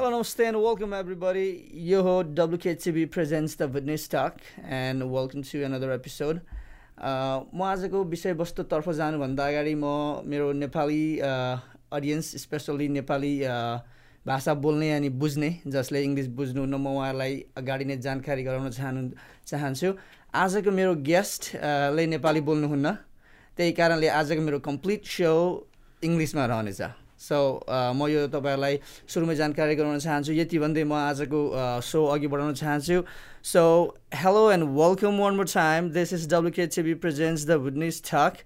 Hello, namaste, and welcome everybody. Yo ho, WKTV presents the Witness Talk, and welcome to another episode. म आजको विषयवस्तुतर्फ जानुभन्दा अगाडि म मेरो नेपाली अडियन्स स्पेसल्ली नेपाली भाषा बोल्ने अनि बुझ्ने जसले इङ्ग्लिस बुझ्नुहुन्न म उहाँलाई अगाडि नै जानकारी गराउन चाहनु चाहन्छु आजको मेरो गेस्टले नेपाली बोल्नुहुन्न त्यही कारणले आजको मेरो कम्प्लिट सो इङ्ग्लिसमा रहनेछ सो म यो तपाईँहरूलाई सुरुमै जानकारी गराउन चाहन्छु यति भन्दै म आजको सो अघि बढाउन चाहन्छु so hello and welcome one more time this is WKTV presents the Witness Talk.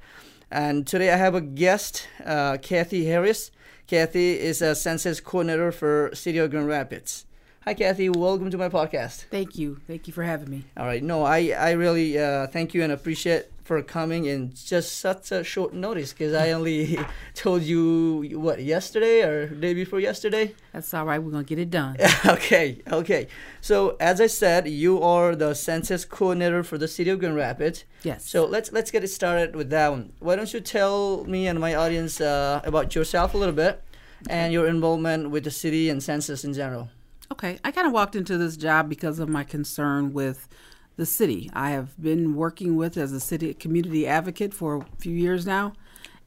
And today I have a guest, uh, Kathy Harris. Kathy is a census coordinator for City of Grand Rapids. Hi, Kathy. Welcome to my podcast. Thank you. Thank you for having me. All right. No, I, I really uh, thank you and appreciate for coming in just such a short notice because I only told you, what, yesterday or day before yesterday? That's all right. We're to get it done. okay. Okay. So, as I said, you are the census coordinator for the city of Grand Rapids. Yes. So, let's let's get it started with that one. Why don't you tell me and my audience uh, about yourself a little bit and your involvement with the city and census in general? Okay. I kind of walked into this job because of my concern with the city. I have been working with as a city community advocate for a few years now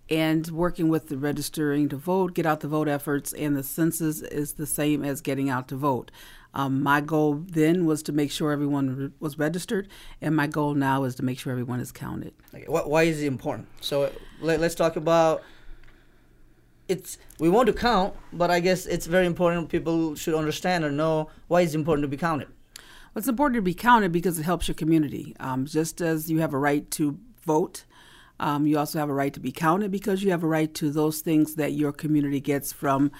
and working with the registering to vote, get out the vote efforts, and the census is the same as getting out to vote. Um, my goal then was to make sure everyone re- was registered, and my goal now is to make sure everyone is counted. Okay, why is it important? So let, let's talk about it's we want to count, but I guess it's very important people should understand or know why it's important to be counted. Well, it's important to be counted because it helps your community. Um, just as you have a right to vote, um, you also have a right to be counted because you have a right to those things that your community gets from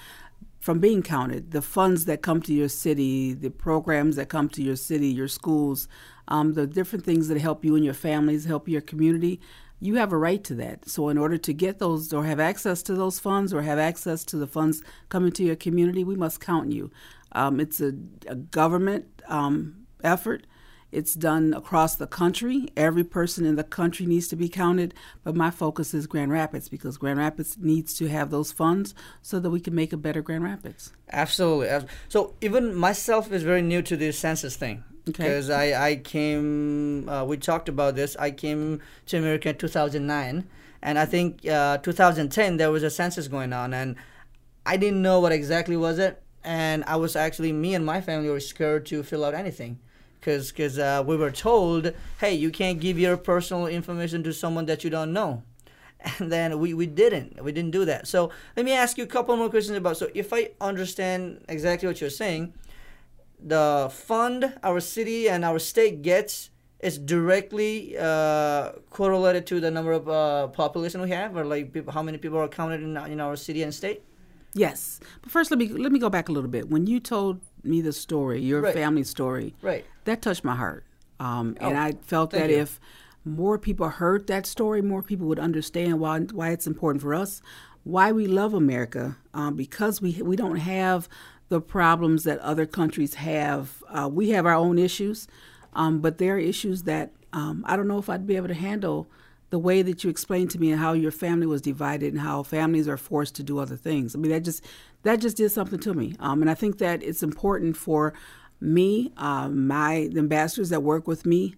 from being counted. The funds that come to your city, the programs that come to your city, your schools, um, the different things that help you and your families, help your community. You have a right to that. So, in order to get those or have access to those funds or have access to the funds coming to your community, we must count you. Um, it's a, a government um, effort. It's done across the country. Every person in the country needs to be counted, but my focus is Grand Rapids because Grand Rapids needs to have those funds so that we can make a better Grand Rapids. Absolutely. So even myself is very new to this census thing Okay. because I I came uh, we talked about this. I came to America in 2009, and I think uh, 2010 there was a census going on, and I didn't know what exactly was it, and I was actually me and my family were scared to fill out anything. Because cause, uh, we were told, hey, you can't give your personal information to someone that you don't know. And then we, we didn't. We didn't do that. So let me ask you a couple more questions about. So if I understand exactly what you're saying, the fund our city and our state gets is directly uh, correlated to the number of uh, population we have, or like people, how many people are counted in, in our city and state. Yes, but first let me let me go back a little bit. When you told me the story, your Right. family story, Right. that touched my heart. Um, and Oh, I felt that you. if more people heard that story, more people would understand why why it's important for us, why we love America, um, because we we don't have the problems that other countries have. Uh, we have our own issues, um, but there are issues that um, I don't know if I'd be able to handle. The way that you explained to me and how your family was divided and how families are forced to do other things. I mean, that just that just did something to me. Um, and I think that it's important for me, um, my the ambassadors that work with me,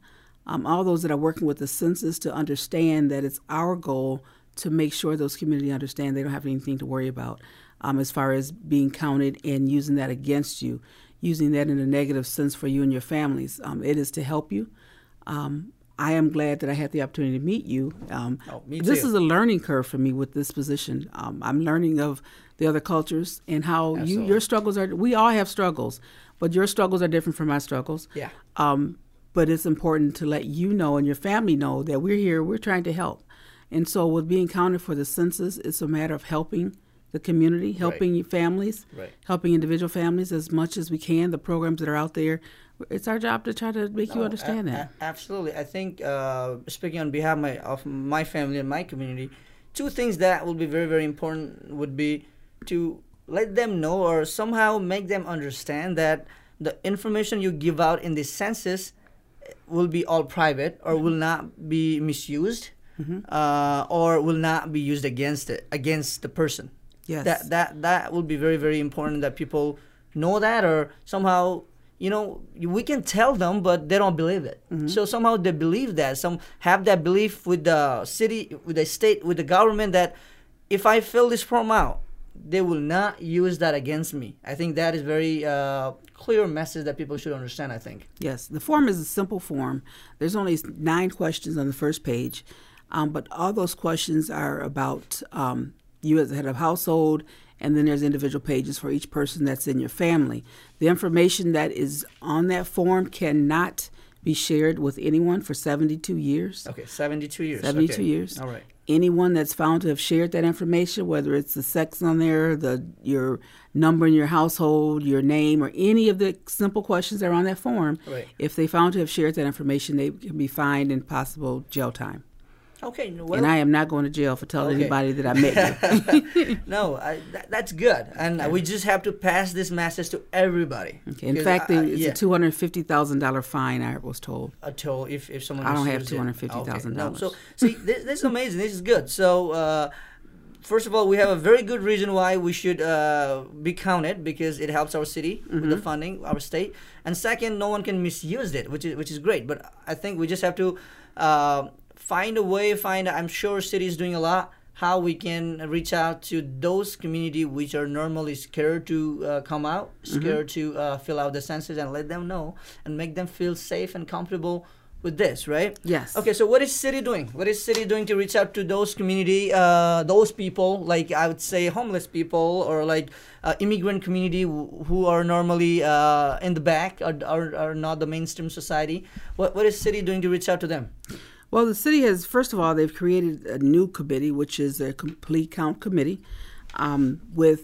um, all those that are working with the census to understand that it's our goal to make sure those communities understand they don't have anything to worry about um, as far as being counted and using that against you, using that in a negative sense for you and your families. Um, it is to help you. Um, I am glad that I had the opportunity to meet you. Um, Oh, me this is a learning curve for me with this position. Um, I'm learning of the other cultures and how you your struggles are. We all have struggles, but your struggles are different from my struggles. Yeah. Um, but it's important to let you know and your family know that we're here. We're trying to help, and so with being counted for the census, it's a matter of helping the community, helping your families, Right. helping individual families as much as we can. The programs that are out there, it's our job to try to make you understand a- that. a- absolutely. I think uh, speaking on behalf of my, of my family and my community, two things that will be very very important would be to let them know or somehow make them understand that the information you give out in the census eh, will be all private or will mm-hmm. not be misused mm-hmm. uh, or will not be used against it against the person. Yes. that that that will be very very important that people know that or somehow you know we can tell them but they don't believe it. Mm-hmm. So somehow they believe that some have that belief with the city with the state with the government that if i fill this form out they will not use that against me i think that is very uh, clear message that people should understand i think Yes, the form is a simple form. There's only nine questions on the first page, um, but all those questions are about um, you as the head of household, and then there's individual pages for each person that's in your family. The information that is on that form cannot be shared with anyone for 72 years. okay 72 years 72 okay. years. all right Anyone that's found to have shared that information, whether it's the sex on there, the your number in your household, your name, or any of the simple questions that are on that form, Right. if they found to have shared that information, they can be fined and possible jail time. Okay well, and I am not going to jail for telling Okay. anybody that I met you. no I, that, that's good and we just have to pass this message to everybody Okay. In fact, I- I- it's yeah. a two hundred fifty thousand dollar fine. I was told. until if, if someone I don't have misused it. $250,000. No, so see this, this is amazing this is good so uh, first of all we have a very good reason why we should uh, be counted because it helps our city with the funding our state and second no one can misuse it which is which is great but i think we just have to uh, find a way find i'm sure city is doing a lot how we can reach out to those community which are normally scared to uh, come out scared to uh, fill out the census and let them know and make them feel safe and comfortable with this right? Yes. okay so what is city doing? What is city doing to reach out to those community uh, those people like i would say homeless people or like uh, immigrant community who who are normally uh, in the back or, or, are not the mainstream society? What, what is city doing to reach out to them Well, the city has, first of all, they've created a new committee, which is a complete count committee, um, with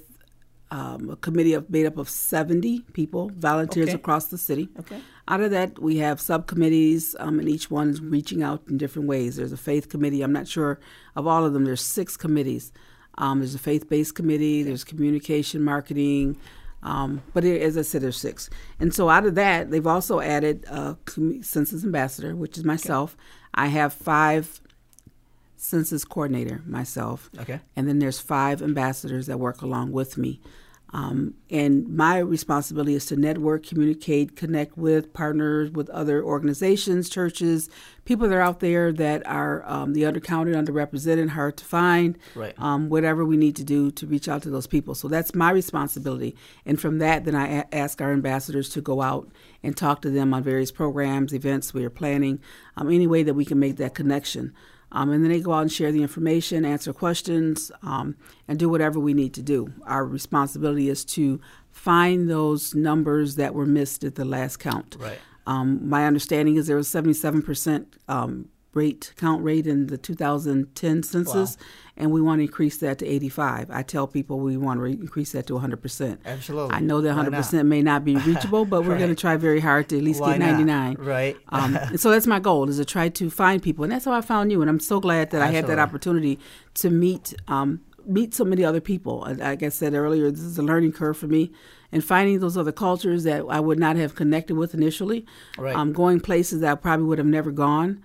um, a committee of, made up of 70 people, volunteers Okay. across the city. Okay. Out of that, we have subcommittees, um, and each one is reaching out in different ways. There's a faith committee. I'm not sure of all of them. There's six committees. Um, there's a faith-based committee. There's communication, marketing. Um, but it, as I said, there's six. And so out of that, they've also added a census ambassador, which is myself. I have five census coordinator myself. Okay. And then there's five ambassadors that work along with me. Um, and my responsibility is to network, communicate, connect with partners, with other organizations, churches, people that are out there that are um, the undercounted, underrepresented, hard to find. Right. Um, whatever we need to do to reach out to those people. So that's my responsibility. And from that, then I a- ask our ambassadors to go out and talk to them on various programs, events we are planning, um, any way that we can make that connection. Um, and then they go out and share the information, answer questions, um, and do whatever we need to do. Our responsibility is to find those numbers that were missed at the last count. Right. Um, my understanding is there was 77% um, rate count rate in the 2010 census, and we want to increase that to 85. I tell people we want to re- increase that to 100%. Absolutely. I know that 100% not? may not be reachable, but we're going to try very hard to at least Why get not? 99. Right. Um, so that's my goal is to try to find people, and that's how I found you. And I'm so glad that I had that opportunity to meet um, meet so many other people. And Like I said earlier, this is a learning curve for me, and finding those other cultures that I would not have connected with initially. Right. Um, going places that I probably would have never gone.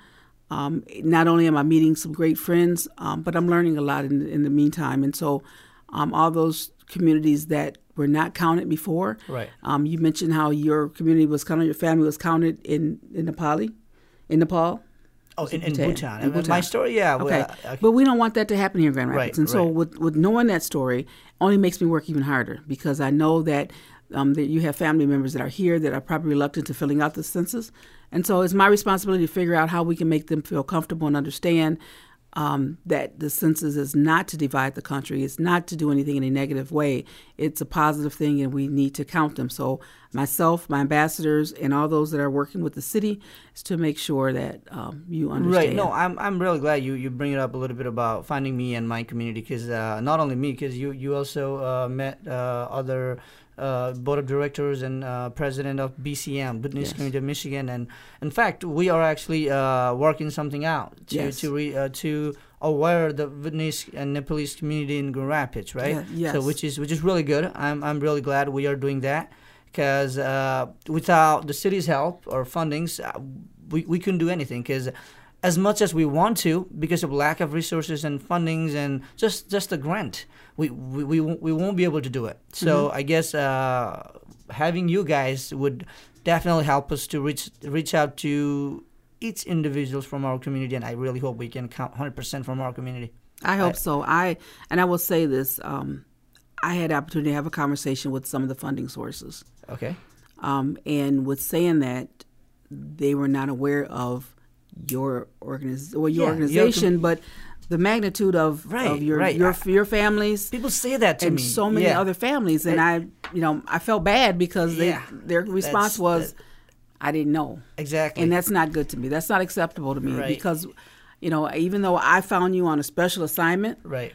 Um, not only am I meeting some great friends, um, but I'm learning a lot in, in the meantime. And so, um, all those communities that were not counted before. Right. Um, you mentioned how your community was counted, your family was counted in in Nepali, in Nepal. oh in, in Bhutan. bhutan, In And my story yeah Okay, well, uh, but we don't want that to happen here in Grand Right, Rapids. and so, right. with with knowing that story, only makes me work even harder because I know that um, that you have family members that are here that are probably reluctant to filling out the census, and so it's my responsibility to figure out how we can make them feel comfortable and understand um, that the census is not to divide the country. It's not to do anything in a negative way. It's a positive thing, and we need to count them. So, myself, my ambassadors, and all those that are working with the city is to make sure that um, you understand. Right. No, I'm I'm really glad you you bring it up a little bit about finding me and my community because uh, not only me because you you also uh, met uh, other. Uh, board of directors and uh, president of BCM, Business Yes. Community of Michigan, and in fact, we are actually uh, working something out to Yes. to re, uh, to aware the Vietnamese and Nepalese community in Grand Rapids, right? Yeah, So yes. which is which is really good. I'm I'm really glad we are doing that because uh, without the city's help or fundings, uh, we we couldn't do anything because. As much as we want to, because of lack of resources and fundings and just just a grant, we we, we, won't, we won't be able to do it. So Mm-hmm. I guess uh, having you guys would definitely help us to reach reach out to each individuals from our community, and I really hope we can count 100% from our community. I hope so. I and I will say this. Um, I had the opportunity to have a conversation with some of the funding sources, Okay. um, and with saying that, they were not aware of your organiz- or your Yeah, your organization, but the magnitude of, Right, of your right. your your families People say that to and me. so many Yeah. other families, and I, you know, I felt bad because they, Yeah. their response was, "I didn't know." Exactly. and that's not good to me. That's not acceptable to me Right. because, you know, even though I found you on a special assignment, right.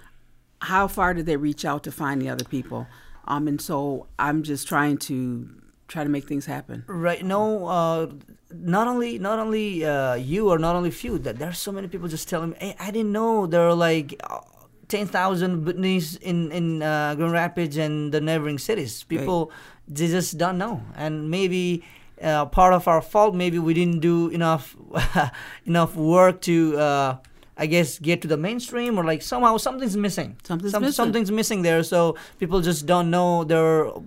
how far did they reach out to find the other people? Um, and so I'm just trying to try to make things happen. Right. No. Uh, not only not only uh, you or not only few. That there are so many people just telling me, "Hey, I didn't know there are like uh, ten thousand Bhutanese in in uh, Grand Rapids and the neighboring cities." People they just don't know, and maybe. Uh, part of our fault, maybe we didn't do enough enough work to, uh, I guess, get to the mainstream, or like somehow something's missing. Something's Some- missing. Something's missing there, so people just don't know there are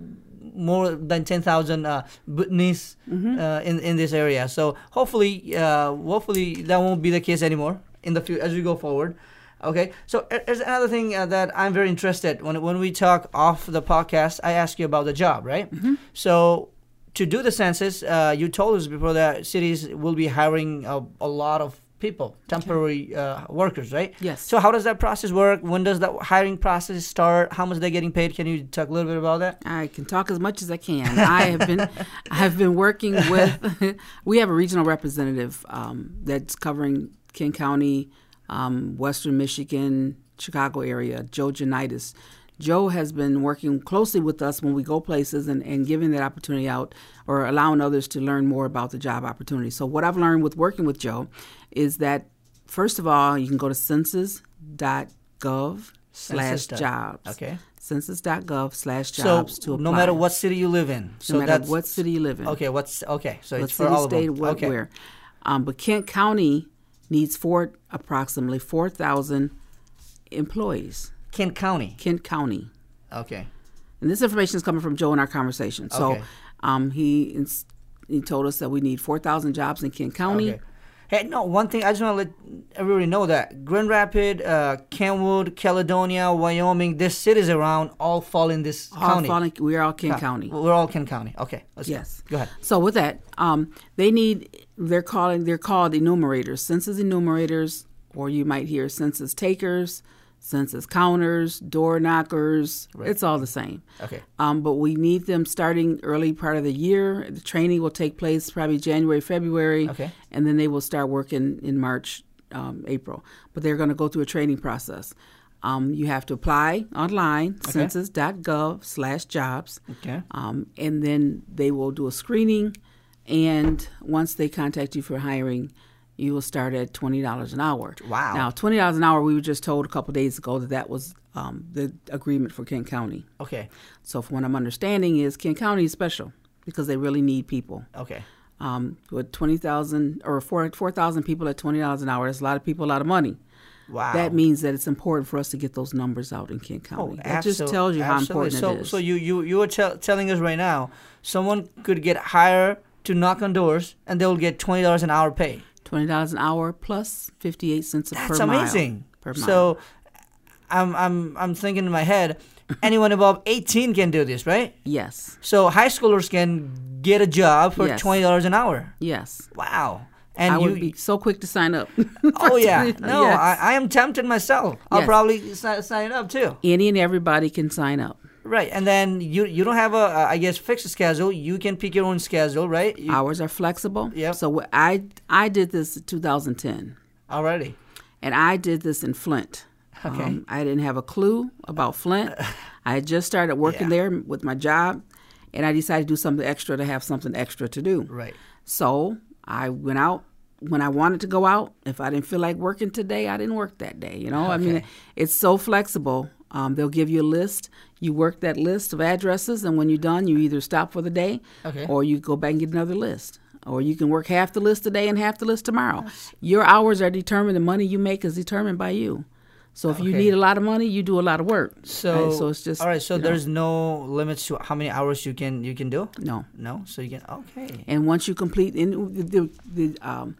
more than ten thousand uh, Bhutanese Mm-hmm. uh, in in this area. So hopefully, uh, hopefully that won't be the case anymore in the fu- as we go forward. Okay. So there's another thing uh, that I'm very interested when when we talk off the podcast. I ask you about the job, right? Mm-hmm. So to do the census, uh, you told us before that cities will be hiring a, a lot of people, temporary uh, workers, right? Yes. So how does that process work? When does that hiring process start? How much are they getting paid? Can you talk a little bit about that? I can talk as much as I can. I have been, I have been working with. we have a regional representative um, that's covering Kent County, um, Western Michigan, Chicago area. Joe Janitis. Joe has been working closely with us when we go places and, and giving that opportunity out or allowing others to learn more about the job opportunity. So what I've learned with working with Joe is that first of all, you can go to census.gov slash jobs Okay. census.gov slash So jobs to apply. no matter what city you live in. So no matter that's what city you live in. Okay, what's okay? So What it's for city, all of state, them. what, okay. where. Um, but Kent County needs four, approximately 4,000 employees. Kent County. Kent County. Okay. And this information is coming from Joe in our conversation. So Okay. um, he, ins- he told us that we need 4,000 jobs in Kent County. Okay. Hey, no, one thing I just want to let everybody know that Grand Rapids, uh, Kentwood, Caledonia, Wyoming, these cities around all fall in this All county. falling- we are all Kent Yeah, County. We're all Kent County. Okay. Let's go. Yes. Go ahead. So with that, um, they need they're calling they're called enumerators, census enumerators, or you might hear census takers, census counters, door knockers. It's all the same. Okay. Um, but we need them starting early part of the year. The training will take place probably January, February, Okay. and then they will start working in March, um, April. But they're going to go through a training process. Um, you have to apply online, census.gov slash jobs. Okay. Um, and then they will do a screening. And once they contact you for hiring, you will start at $20 an hour. Wow. Now, $20 an hour, we were just told a couple days ago that that was um, the agreement for Kent County. Okay. So, from what I'm understanding, is Kent County is special because they really need people. Okay. Um, with 20,000 or 4 4,000 people at $20 an hour, that's a lot of people, a lot of money. Wow. That means that it's important for us to get those numbers out in Kent County. Oh, that just Oh, tells you how absolutely. important so, it is. So you you you are tell telling us right now, someone could get hired to knock on doors, and they will get twenty dollars an hour pay. Twenty dollars an hour plus fifty eight cents That's per mile. That's amazing. So, I'm I'm I'm thinking in my head, anyone above eighteen can do this, right? yes, So high schoolers can get a job for Yes. twenty dollars an hour. yes. Wow. And I you, would be so quick to sign up. oh yeah, Yes. no, I, I am tempted myself. I'll Yes. probably si- sign up too. Any and everybody can sign up. Right, and then you you don't have a uh, I guess fixed schedule. You can pick your own schedule, right? You, Hours are flexible. Yeah. So what I I did this in 2010, already. and I did this in Flint. Okay. Um, I didn't have a clue about Flint. I had just started working Yeah. there with my job, and I decided to do something extra to have something extra to do. Right. So I went out when I wanted to go out. If I didn't feel like working today, I didn't work that day. You know, I mean, it's so flexible. Um, they'll give you a list. You work that list of addresses, and when you're done, you either stop for the day, Okay. or you go back and get another list. Or you can work half the list today and half the list tomorrow. Your hours are determined. The money you make is determined by you. So if you need a lot of money, you do a lot of work. So, Right, so it's just all right. So you know, there's no limits to how many hours you can you can do. no. No, so you can okay. And once you complete, the, the, the um,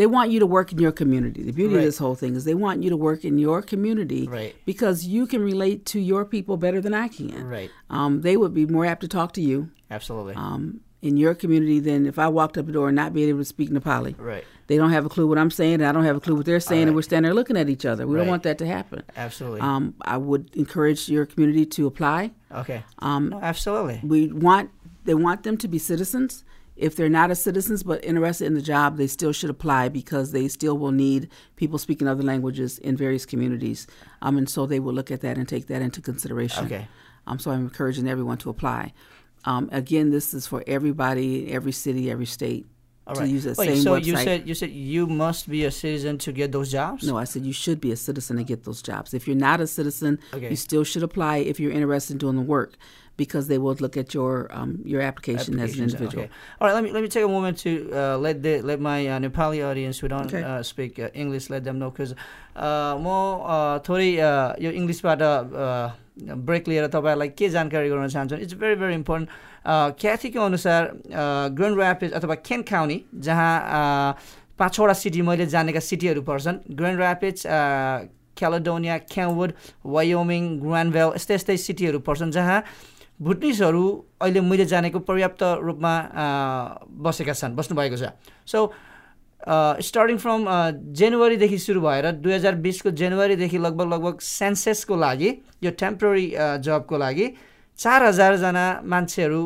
they want you to work in your community. The beauty Right. of this whole thing is they want you to work in your community Right. because you can relate to your people better than I can. Right. Um, they would be more apt to talk to you Absolutely. um, in your community than if I walked up the door and not be able to speak Nepali. right. They don't have a clue what I'm saying, and I don't have a clue what they're saying, and we're standing there looking at each other. We Right. don't want that to happen. Absolutely. Um, I would encourage your community to apply. okay. Um, No, absolutely. we want they want them to be citizens. If they're not a citizens but interested in the job, they still should apply because they still will need people speaking other languages in various communities. Um, and so they will look at that and take that into consideration. Okay. Um, so I'm encouraging everyone to apply. Um, again, this is for everybody, every city, every state to use that Wait, same so website. you said you said you must be a citizen to get those jobs? No, I said you should be a citizen to get those jobs. If you're not a citizen, okay. you still should apply if you're interested in doing the work because they will look at your um, your application as an individual. Okay. All right, let me let me take a moment to uh, let the, let my uh, Nepali audience who don't okay. uh, speak uh, English let them know because uh, more uh, Tori, uh, your English but break लिएर तपाईँहरूलाई के जानकारी गराउन चाहन्छु it's very very important क्याथीको अनुसार grand rapid अथवा केन काउनी जहाँ पाँच छवटा सिटी मैले जानेका सिटीहरू पर्छन् ग्रान्ड ऱ्यापिड्स क्यालोडोनिया क्यावुड वायोमिङ ग्रान्डभेल यस्तै यस्तै सिटीहरू पर्छन् जहाँ भुटनिसहरू अहिले मैले जानेको पर्याप्त रूपमा बसेका छन् बस्नुभएको छ। सो स्टार्टिङ फ्रम जनवरीदेखि सुरु भएर दुई हजार बिसको जनवरीदेखि लगभग लगभग सेन्सेसको लागि यो टेम्पोररी जबको लागि चार हजारजना मान्छेहरू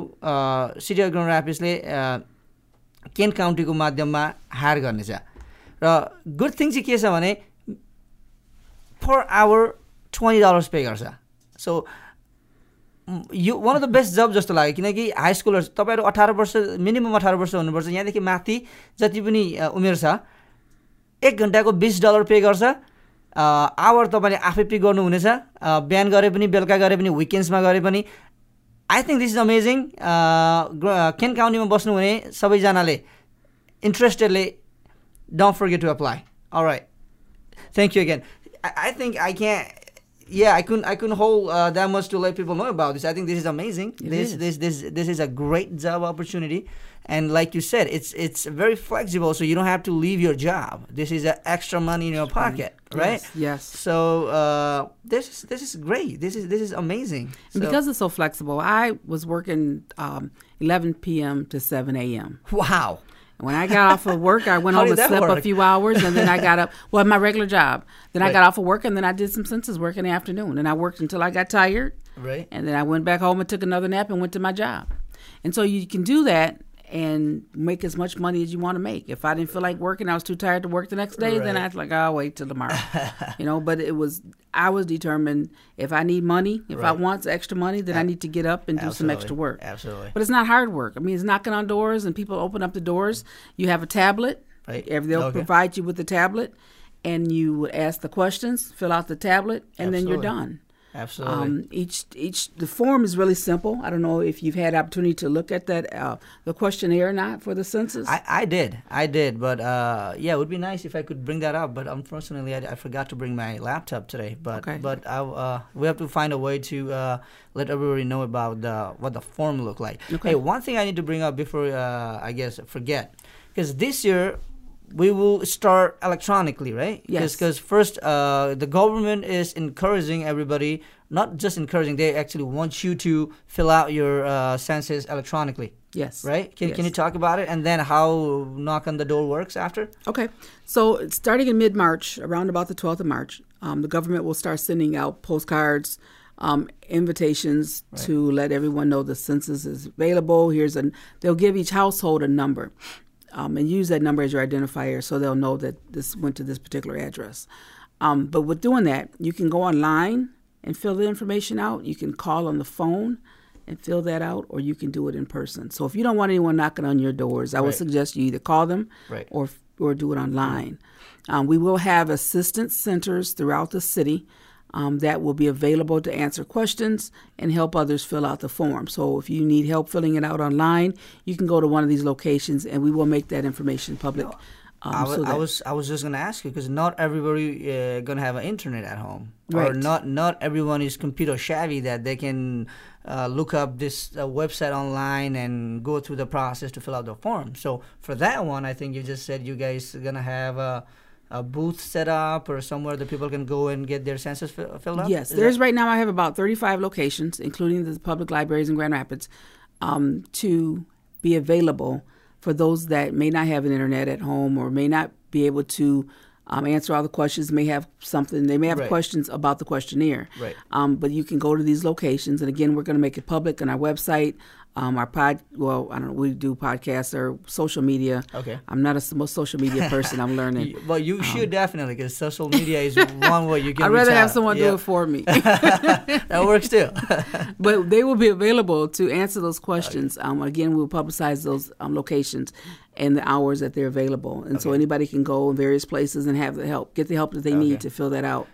सिटी ग्राउन्ड ऱ्यापिसले केन काउन्टीको माध्यममा हायर गर्नेछ। र गुड थिङ चाहिँ के छ भने per hour twenty dollars pay गर्छ। So yo one of the best job जस्तो लाग्यो किनकि हाई स्कुलर्स तपाईँहरू अठार वर्ष मिनिमम अठार वर्ष हुनुपर्छ। यहाँदेखि माथि जति पनि उमेर छ एक घन्टाको बिस डलर पे गर्छ। आवर तपाईँले आफै पिक गर्नुहुनेछ बिहान गरे पनि बेलुका गरे पनि विकेन्ड्समा गरे पनि। I think this is amazing Kent काउन्टीमा बस्नुहुने सबैजनाले इन्ट्रेस्टेडले don't forget to apply right Thank you again. I, I think I can't. Yeah, I couldn't. I couldn't hold uh, that much to let people know about this. I think this is amazing. It this, is. this, this, this is a great job opportunity, and like you said, it's it's very flexible. So you don't have to leave your job. This is uh, extra money in your pocket, right? Yes. yes. So uh, this is this is great. This is this is amazing. And So- because it's so flexible, I was working um, 11 p.m. to 7 a.m. wow. When I got off of work, I went home and slept work? a few hours, and then I got up. Well, my regular job. Then I got off of work, and then I did some census work in the afternoon, and I worked until I got tired, Right. and then I went back home and took another nap and went to my job. And so you can do that and make as much money as you want to make. If I didn't feel like working, I was too tired to work the next day, then I was like, I'll wait till tomorrow. you know, but it was I was determined if I need money, if I want extra money, then I need to get up and do some extra work. Absolutely. But it's not hard work. I mean, it's knocking on doors and people open up the doors. You have a tablet. Right. They'll Okay. provide you with the tablet, and you would ask the questions, fill out the tablet, and then you're done. Absolutely. Um, each each the form is really simple. I don't know if you've had opportunity to look at that uh, the questionnaire or not for the census. I, I did. I did. But uh, yeah, it would be nice if I could bring that up. But unfortunately, I, I forgot to bring my laptop today. But Okay. but I, uh, we have to find a way to uh, let everybody know about the, what the form look like. Okay. Hey, one thing I need to bring up before uh, I guess forget, because this year we will start electronically, right? Yes. Because first, uh, the government is encouraging everybody, not just encouraging, they actually want you to fill out your uh, census electronically yes. right? Can, can you talk about it and then how knock on the door works after? Okay. So starting in mid March, around about the 12th of March, um, the government will start sending out postcards, um, invitations to let everyone know the census is available. Here's a, they'll give each household a number um, and use that number as your identifier so they'll know that this went to this particular address. Um, but with doing that, you can go online and fill the information out. You can call on the phone and fill that out, or you can do it in person. So if you don't want anyone knocking on your doors, I would suggest you either call them Right. or or do it online. Um, we will have assistance centers throughout the city um, that will be available to answer questions and help others fill out the form. So if you need help filling it out online, you can go to one of these locations and we will make that information public Um, I, was, so I was I was just gonna ask you because not everybody uh, gonna have an internet at home, or Right. not not everyone is computer savvy that they can uh, look up this uh, website online and go through the process to fill out the form. So for that one, I think you just said you guys are gonna have a, a booth set up or somewhere that people can go and get their census fi- filled out. Yes, Is there's that- right now. I have about 35 locations, including the public libraries in Grand Rapids, um, to be available for those that may not have an internet at home or may not be able to um, answer all the questions. May have something. They may have Right. questions about the questionnaire. Right. Um, but you can go to these locations, and again, we're going to make it public on our website. Um, our pod, well, I don't know, we do podcasts or social media. Okay. I'm not a most social media person. I'm learning. Well, you should definitely because social media is one way you can. Um, I'd rather have someone Yeah. do it for me. that works too. but they will be available to answer those questions. Um, again, we'll publicize those um, locations and the hours that they're available, and so anybody can go in various places and have the help, get the help that they Okay. need to fill that out.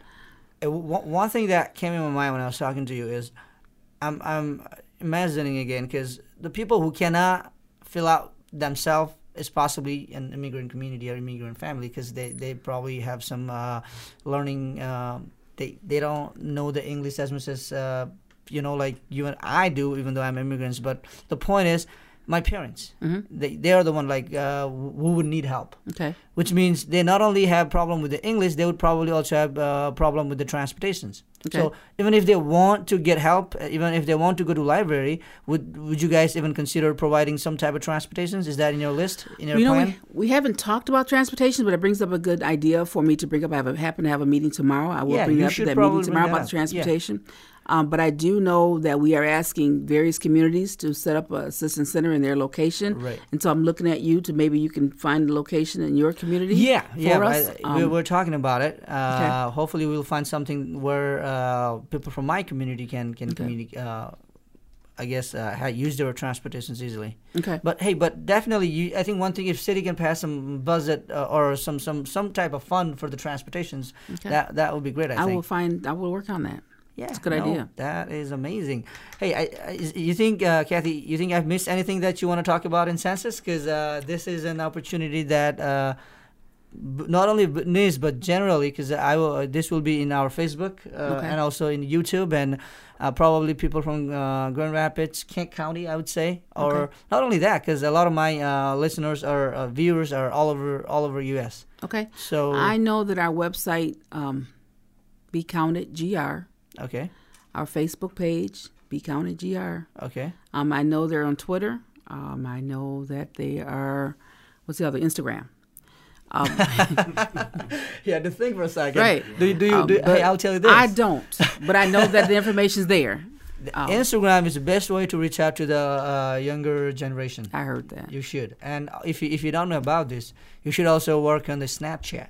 One one thing that came in my mind when I was talking to you is, I'm I'm imagining again because the people who cannot fill out themselves is possibly an immigrant community or immigrant family because they, they probably have some uh, learning. Um, they they don't know the English as much as uh, you know like you and I do, even though I'm immigrants. But the point is, my parents Mhm. they they are the one like uh, who would need help Okay. Which means they not only have problem with the English, they would probably also have a problem with the transportations. So even if they want to get help, uh, even if they want to go to library, would would you guys even consider providing some type of transportations? Is that in your list in your you know, plan? we, we haven't talked about transportation, but it brings up a good idea for me to bring up. I have a, happen to have a meeting tomorrow. I will Yeah, bring up that meeting tomorrow about the up. Yeah. transportation. Um, but I do know that we are asking various communities to set up a assistance center in their location. Right. And so I'm looking at you to maybe you can find a location in your community. Yeah, for yeah. us. I- we, Um, we're talking about it. Uh, Hopefully, we'll find something where uh, people from my community can can Okay. communicate. Uh, I guess uh, use their transportations easily. okay. But hey, but definitely, you, I think one thing if city can pass some budget uh, or some some some type of fund for the transportations, Okay. that that would be great. I, I think. will find. I will work on that. yeah, it's a good no, idea. That is amazing. Hey, I, I, you think, uh, Kathy? You think I've missed anything that you want to talk about in census? Because uh, this is an opportunity that. Uh, not only news but generally because I will uh, this will be in our Facebook uh, Okay. and also in YouTube and uh, probably people from uh, Grand Rapids, Kent County, I would say, or Okay. not only that because a lot of my uh, listeners or uh, viewers are all over all over U.S. Okay. So I know that our website, um, Be Counted GR, okay, our Facebook page, Be Counted GR. okay, Um, I know they're on Twitter. Um, I know that they are. What's the other? Instagram. Um, yeah. To think for a second, Right. Do you do you? Um, do, hey, I'll tell you this. I don't, but I know that the information's there. Um, Instagram is the best way to reach out to the uh, younger generation. I heard that. You should, and if you if you don't know about this, you should also work on the Snapchat.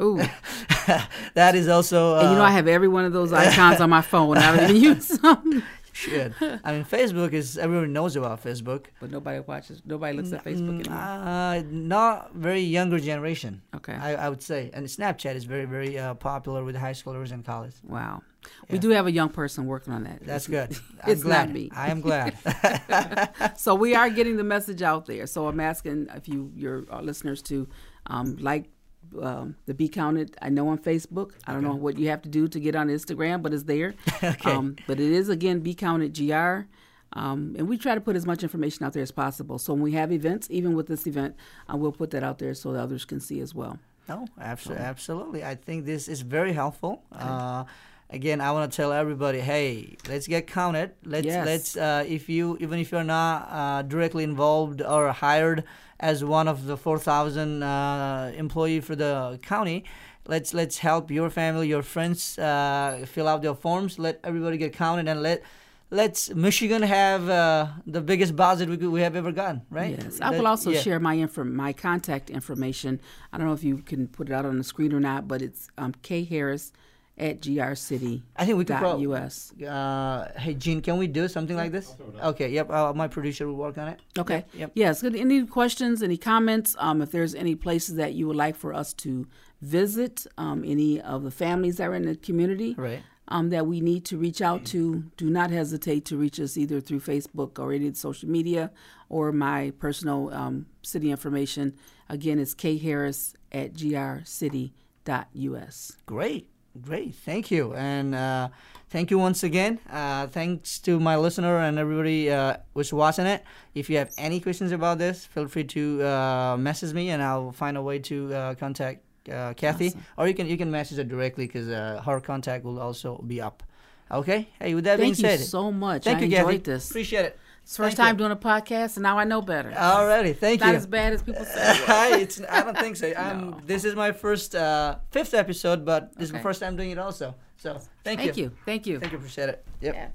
Ooh, that is also. Uh, and you know I have every one of those icons on my phone. I don't even use them. Should. I mean, Facebook is everyone knows about Facebook. But nobody watches. Nobody looks at Facebook Mm, anymore. Uh, not very younger generation. Okay. I, I would say, and Snapchat is very very uh, popular with high schoolers and college. Wow. We do have a young person working on that. That's good. I'm It's glad. not me. I am glad. so we are getting the message out there. So I'm asking if you your uh, listeners to um, like um, the Be Counted. I know on Facebook. I don't know what you have to do to get on Instagram, but it's there. Okay. Um, but it is again Be Counted GR. Um, and we try to put as much information out there as possible. So when we have events, even with this event, uh, we'll put that out there so that others can see as well. No, abso- absolutely. I think this is very helpful. Uh, again, I want to tell everybody, hey, let's get counted. Let's Yes. let's uh, if you even if you're not uh, directly involved or hired as one of the four thousand uh, employee for the county. Let's let's help your family, your friends uh, fill out their forms. Let everybody get counted, and let let's Michigan have uh, the biggest budget we, we have ever gotten. Right? Yes, I will also yeah. share my inform my contact information. I don't know if you can put it out on the screen or not, but it's um, K Harris at grcity. I think we could dot prob- us. Uh, hey, Gene, can we do something like this? Okay, yep. Uh, my producer will work on it. Okay. Yep. yep. Yes. Good. Any questions? Any comments? Um, if there's any places that you would like for us to visit, um, any of the families that are in the community, Right. um, that we need to reach out to, do not hesitate to reach us either through Facebook or any the social media or my personal um, city information. Again, it's kharris at grcity.us. Great, great. Thank you. And uh, thank you once again. Uh, thanks to my listener and everybody uh, who's watching it. If you have any questions about this, feel free to uh, message me and I'll find a way to uh, contact uh, Kathy. Awesome. Or you can you can message her directly because uh, her contact will also be up. Okay. Hey, with that being said, Thank you so much. thank I you, enjoyed Kathy. this. Appreciate it. It's the first Thank time you. doing a podcast, and now I know better. Already, thank Not you. Not as bad as people say. Hi, it's, I don't think so. Um, No. This is my first uh, fifth episode, but this is my first time doing it also. So thank, you. Thank you. Thank you. Thank you. Appreciate it. Yep. Yeah.